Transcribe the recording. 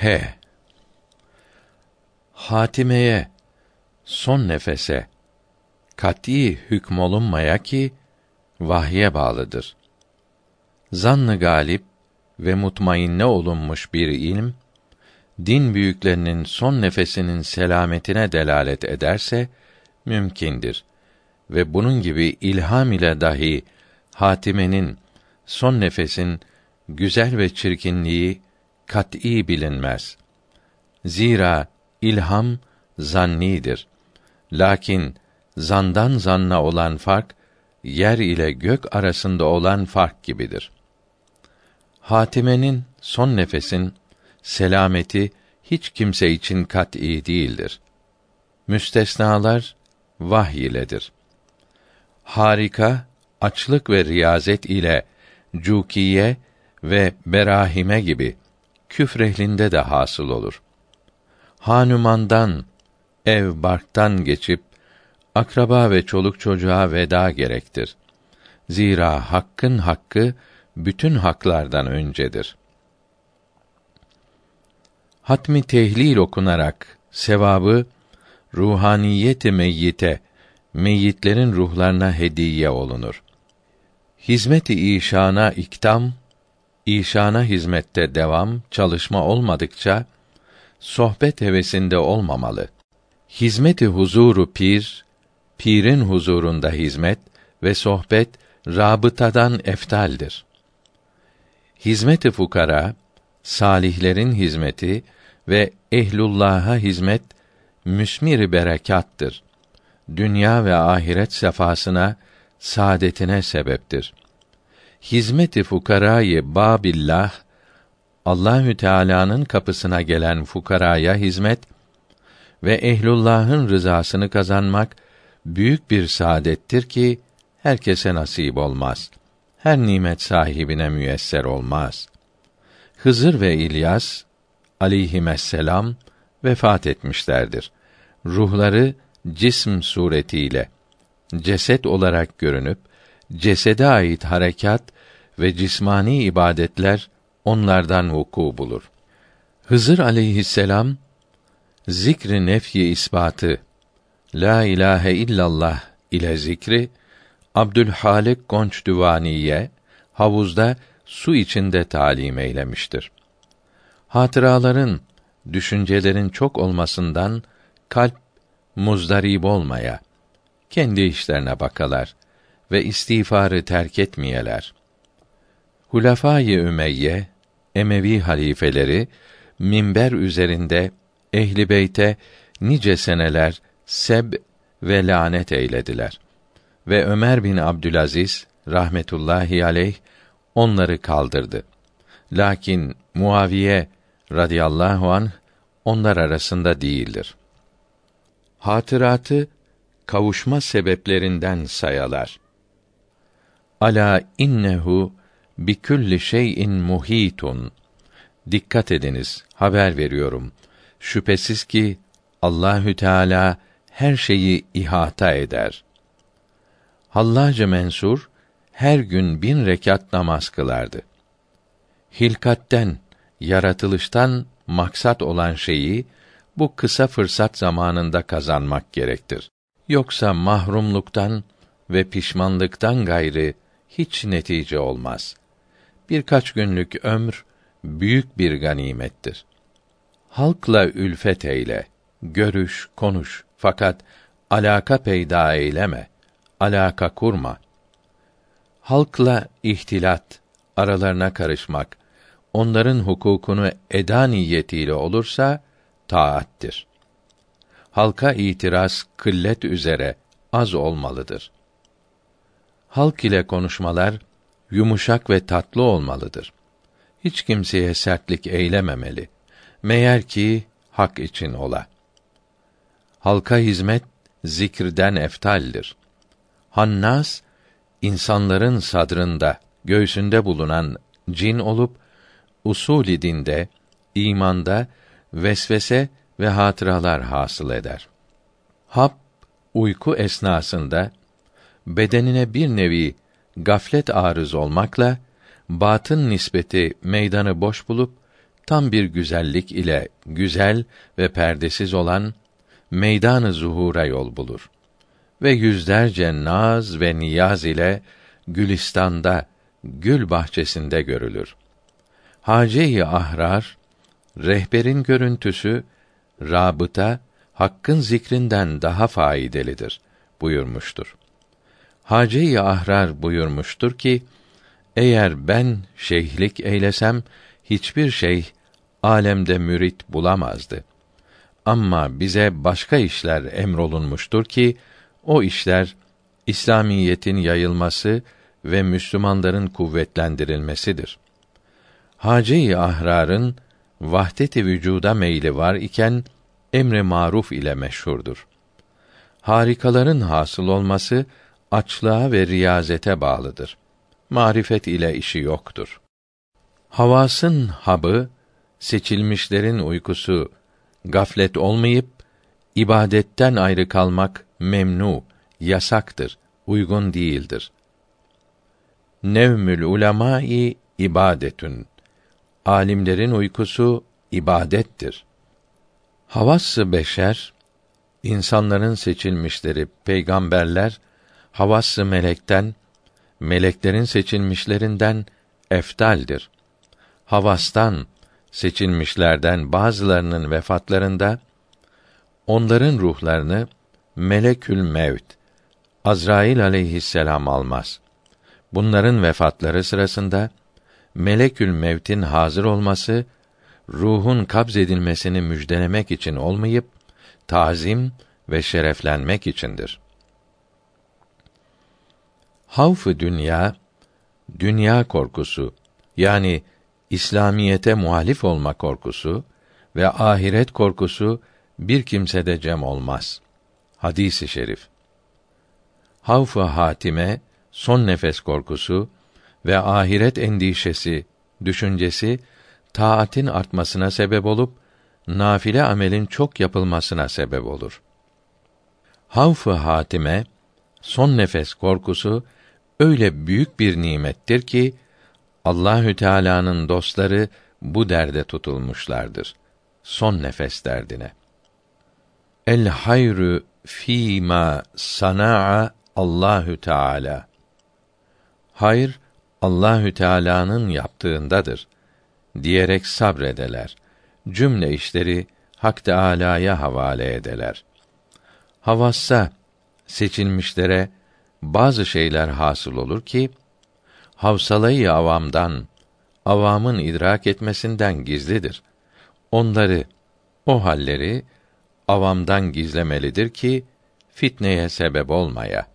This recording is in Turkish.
H. Hatimeye, son nefese, kat'î hükmolunmaya ki, vahye bağlıdır. Zannı galip ve mutmainne olunmuş bir ilm, din büyüklerinin son nefesinin selametine delalet ederse, mümkindir. Ve bunun gibi ilham ile dahi, hatimenin, son nefesin, güzel ve çirkinliği, kat'î bilinmez. Zira ilham zannidir. Lakin zandan zanna olan fark yer ile gök arasında olan fark gibidir. Hatimenin son nefesin selameti hiç kimse için kat'î değildir. Müstesnalar vahy iledir. Harika, açlık ve riyazet ile cukiye ve berahime gibi küfrehlinde de hasıl olur. Hanumandan, ev barktan geçip akraba ve çoluk çocuğa veda gerektir. Zira hakkın hakkı bütün haklardan öncedir. Hatmi tehlil okunarak sevabı ruhaniyeti meyyite meyyitlerin ruhlarına hediye olunur. Hizmet-i işana iktam, işana hizmette devam, çalışma olmadıkça sohbet hevesinde olmamalı. Hizmeti huzuru pir, pirin huzurunda hizmet ve sohbet rabıtadan eftaldir. Hizmeti fukara, salihlerin hizmeti ve ehlullah'a hizmet müsmir berekattır. Dünya ve ahiret sefasına, saadetine sebeptir. Hizmeti fukarayı babillah Allahü Teala'nın kapısına gelen fukaraya hizmet ve ehlullah'ın rızasını kazanmak büyük bir saadettir ki herkese nasip olmaz. Her nimet sahibine müyesser olmaz. Hızır ve İlyas aleyhisselam vefat etmişlerdir. Ruhları cism suretiyle ceset olarak görünüp cesede ait harekat ve cismani ibadetler onlardan vuku bulur. Hızır aleyhisselam zikri nefyi ispatı la ilahe illallah ile zikri Abdülhalik Gonç Düvaniye havuzda su içinde talim eylemiştir. Hatıraların, düşüncelerin çok olmasından kalp muzdarib olmaya, kendi işlerine bakalar ve istiğfarı terk etmeyeler. Hulefâ-i Ümeyye, Emevi halifeleri minber üzerinde ehli beyte nice seneler seb ve lanet eylediler. Ve Ömer bin Abdülaziz rahmetullahi aleyh onları kaldırdı. Lakin Muaviye radıyallahu an onlar arasında değildir. Hatıratı kavuşma sebeplerinden sayalar. Ala innehu bi külli şeyin muhitun. Dikkat ediniz, haber veriyorum. Şüphesiz ki Allahü Teala her şeyi ihata eder. Hallace Mensur her gün bin rekat namaz kılardı. Hilkatten, yaratılıştan maksat olan şeyi bu kısa fırsat zamanında kazanmak gerektir. Yoksa mahrumluktan ve pişmanlıktan gayrı hiç netice olmaz. Birkaç günlük ömr büyük bir ganimettir. Halkla ülfet eyle, görüş, konuş fakat alaka peyda eyleme, alaka kurma. Halkla ihtilat, aralarına karışmak, onların hukukunu eda niyetiyle olursa taattir. Halka itiraz kıllet üzere az olmalıdır. Halk ile konuşmalar yumuşak ve tatlı olmalıdır. Hiç kimseye sertlik eylememeli. Meğer ki hak için ola. Halka hizmet zikirden eftaldir. Hannas insanların sadrında, göğsünde bulunan cin olup usulü dinde, imanda vesvese ve hatıralar hasıl eder. Hap uyku esnasında bedenine bir nevi gaflet arız olmakla batın nispeti meydanı boş bulup tam bir güzellik ile güzel ve perdesiz olan meydanı zuhura yol bulur ve yüzlerce naz ve niyaz ile Gülistan'da, gül bahçesinde görülür. Hace-i Ahrar, rehberin görüntüsü, rabıta, hakkın zikrinden daha faydalıdır buyurmuştur. Hace-i Ahrar buyurmuştur ki, eğer ben şeyhlik eylesem, hiçbir şey alemde mürit bulamazdı. Ama bize başka işler emrolunmuştur ki, o işler İslamiyetin yayılması ve Müslümanların kuvvetlendirilmesidir. Hace-i Ahrar'ın vahdet-i vücuda meyli var iken emri maruf ile meşhurdur. Harikaların hasıl olması açlığa ve riyazete bağlıdır. Marifet ile işi yoktur. Havasın habı, seçilmişlerin uykusu, gaflet olmayıp ibadetten ayrı kalmak memnu, yasaktır, uygun değildir. Nevmül ulemâi ibadetün. Alimlerin uykusu ibadettir. Havası beşer, insanların seçilmişleri peygamberler, havası melekten, meleklerin seçilmişlerinden eftaldir. Havastan seçilmişlerden bazılarının vefatlarında onların ruhlarını melekül mevt Azrail aleyhisselam almaz. Bunların vefatları sırasında melekül mevtin hazır olması ruhun kabz edilmesini müjdelemek için olmayıp tazim ve şereflenmek içindir. Havf dünya dünya korkusu yani İslamiyete muhalif olma korkusu ve ahiret korkusu bir kimsede cem olmaz. Hadisi şerif. Havf-ı hatime, son nefes korkusu ve ahiret endişesi, düşüncesi taatin artmasına sebep olup nafile amelin çok yapılmasına sebep olur. Havf-ı hatime, son nefes korkusu öyle büyük bir nimettir ki Allahü Teala'nın dostları bu derde tutulmuşlardır. Son nefes derdine. El hayru fîmâ sana'a Allahü Teala. Hayır Allahü Teala'nın yaptığındadır diyerek sabredeler. Cümle işleri Hak Teâlâ'ya havale edeler. Havassa seçilmişlere bazı şeyler hasıl olur ki havsalayı avamdan avamın idrak etmesinden gizlidir. Onları o halleri avamdan gizlemelidir ki fitneye sebep olmaya.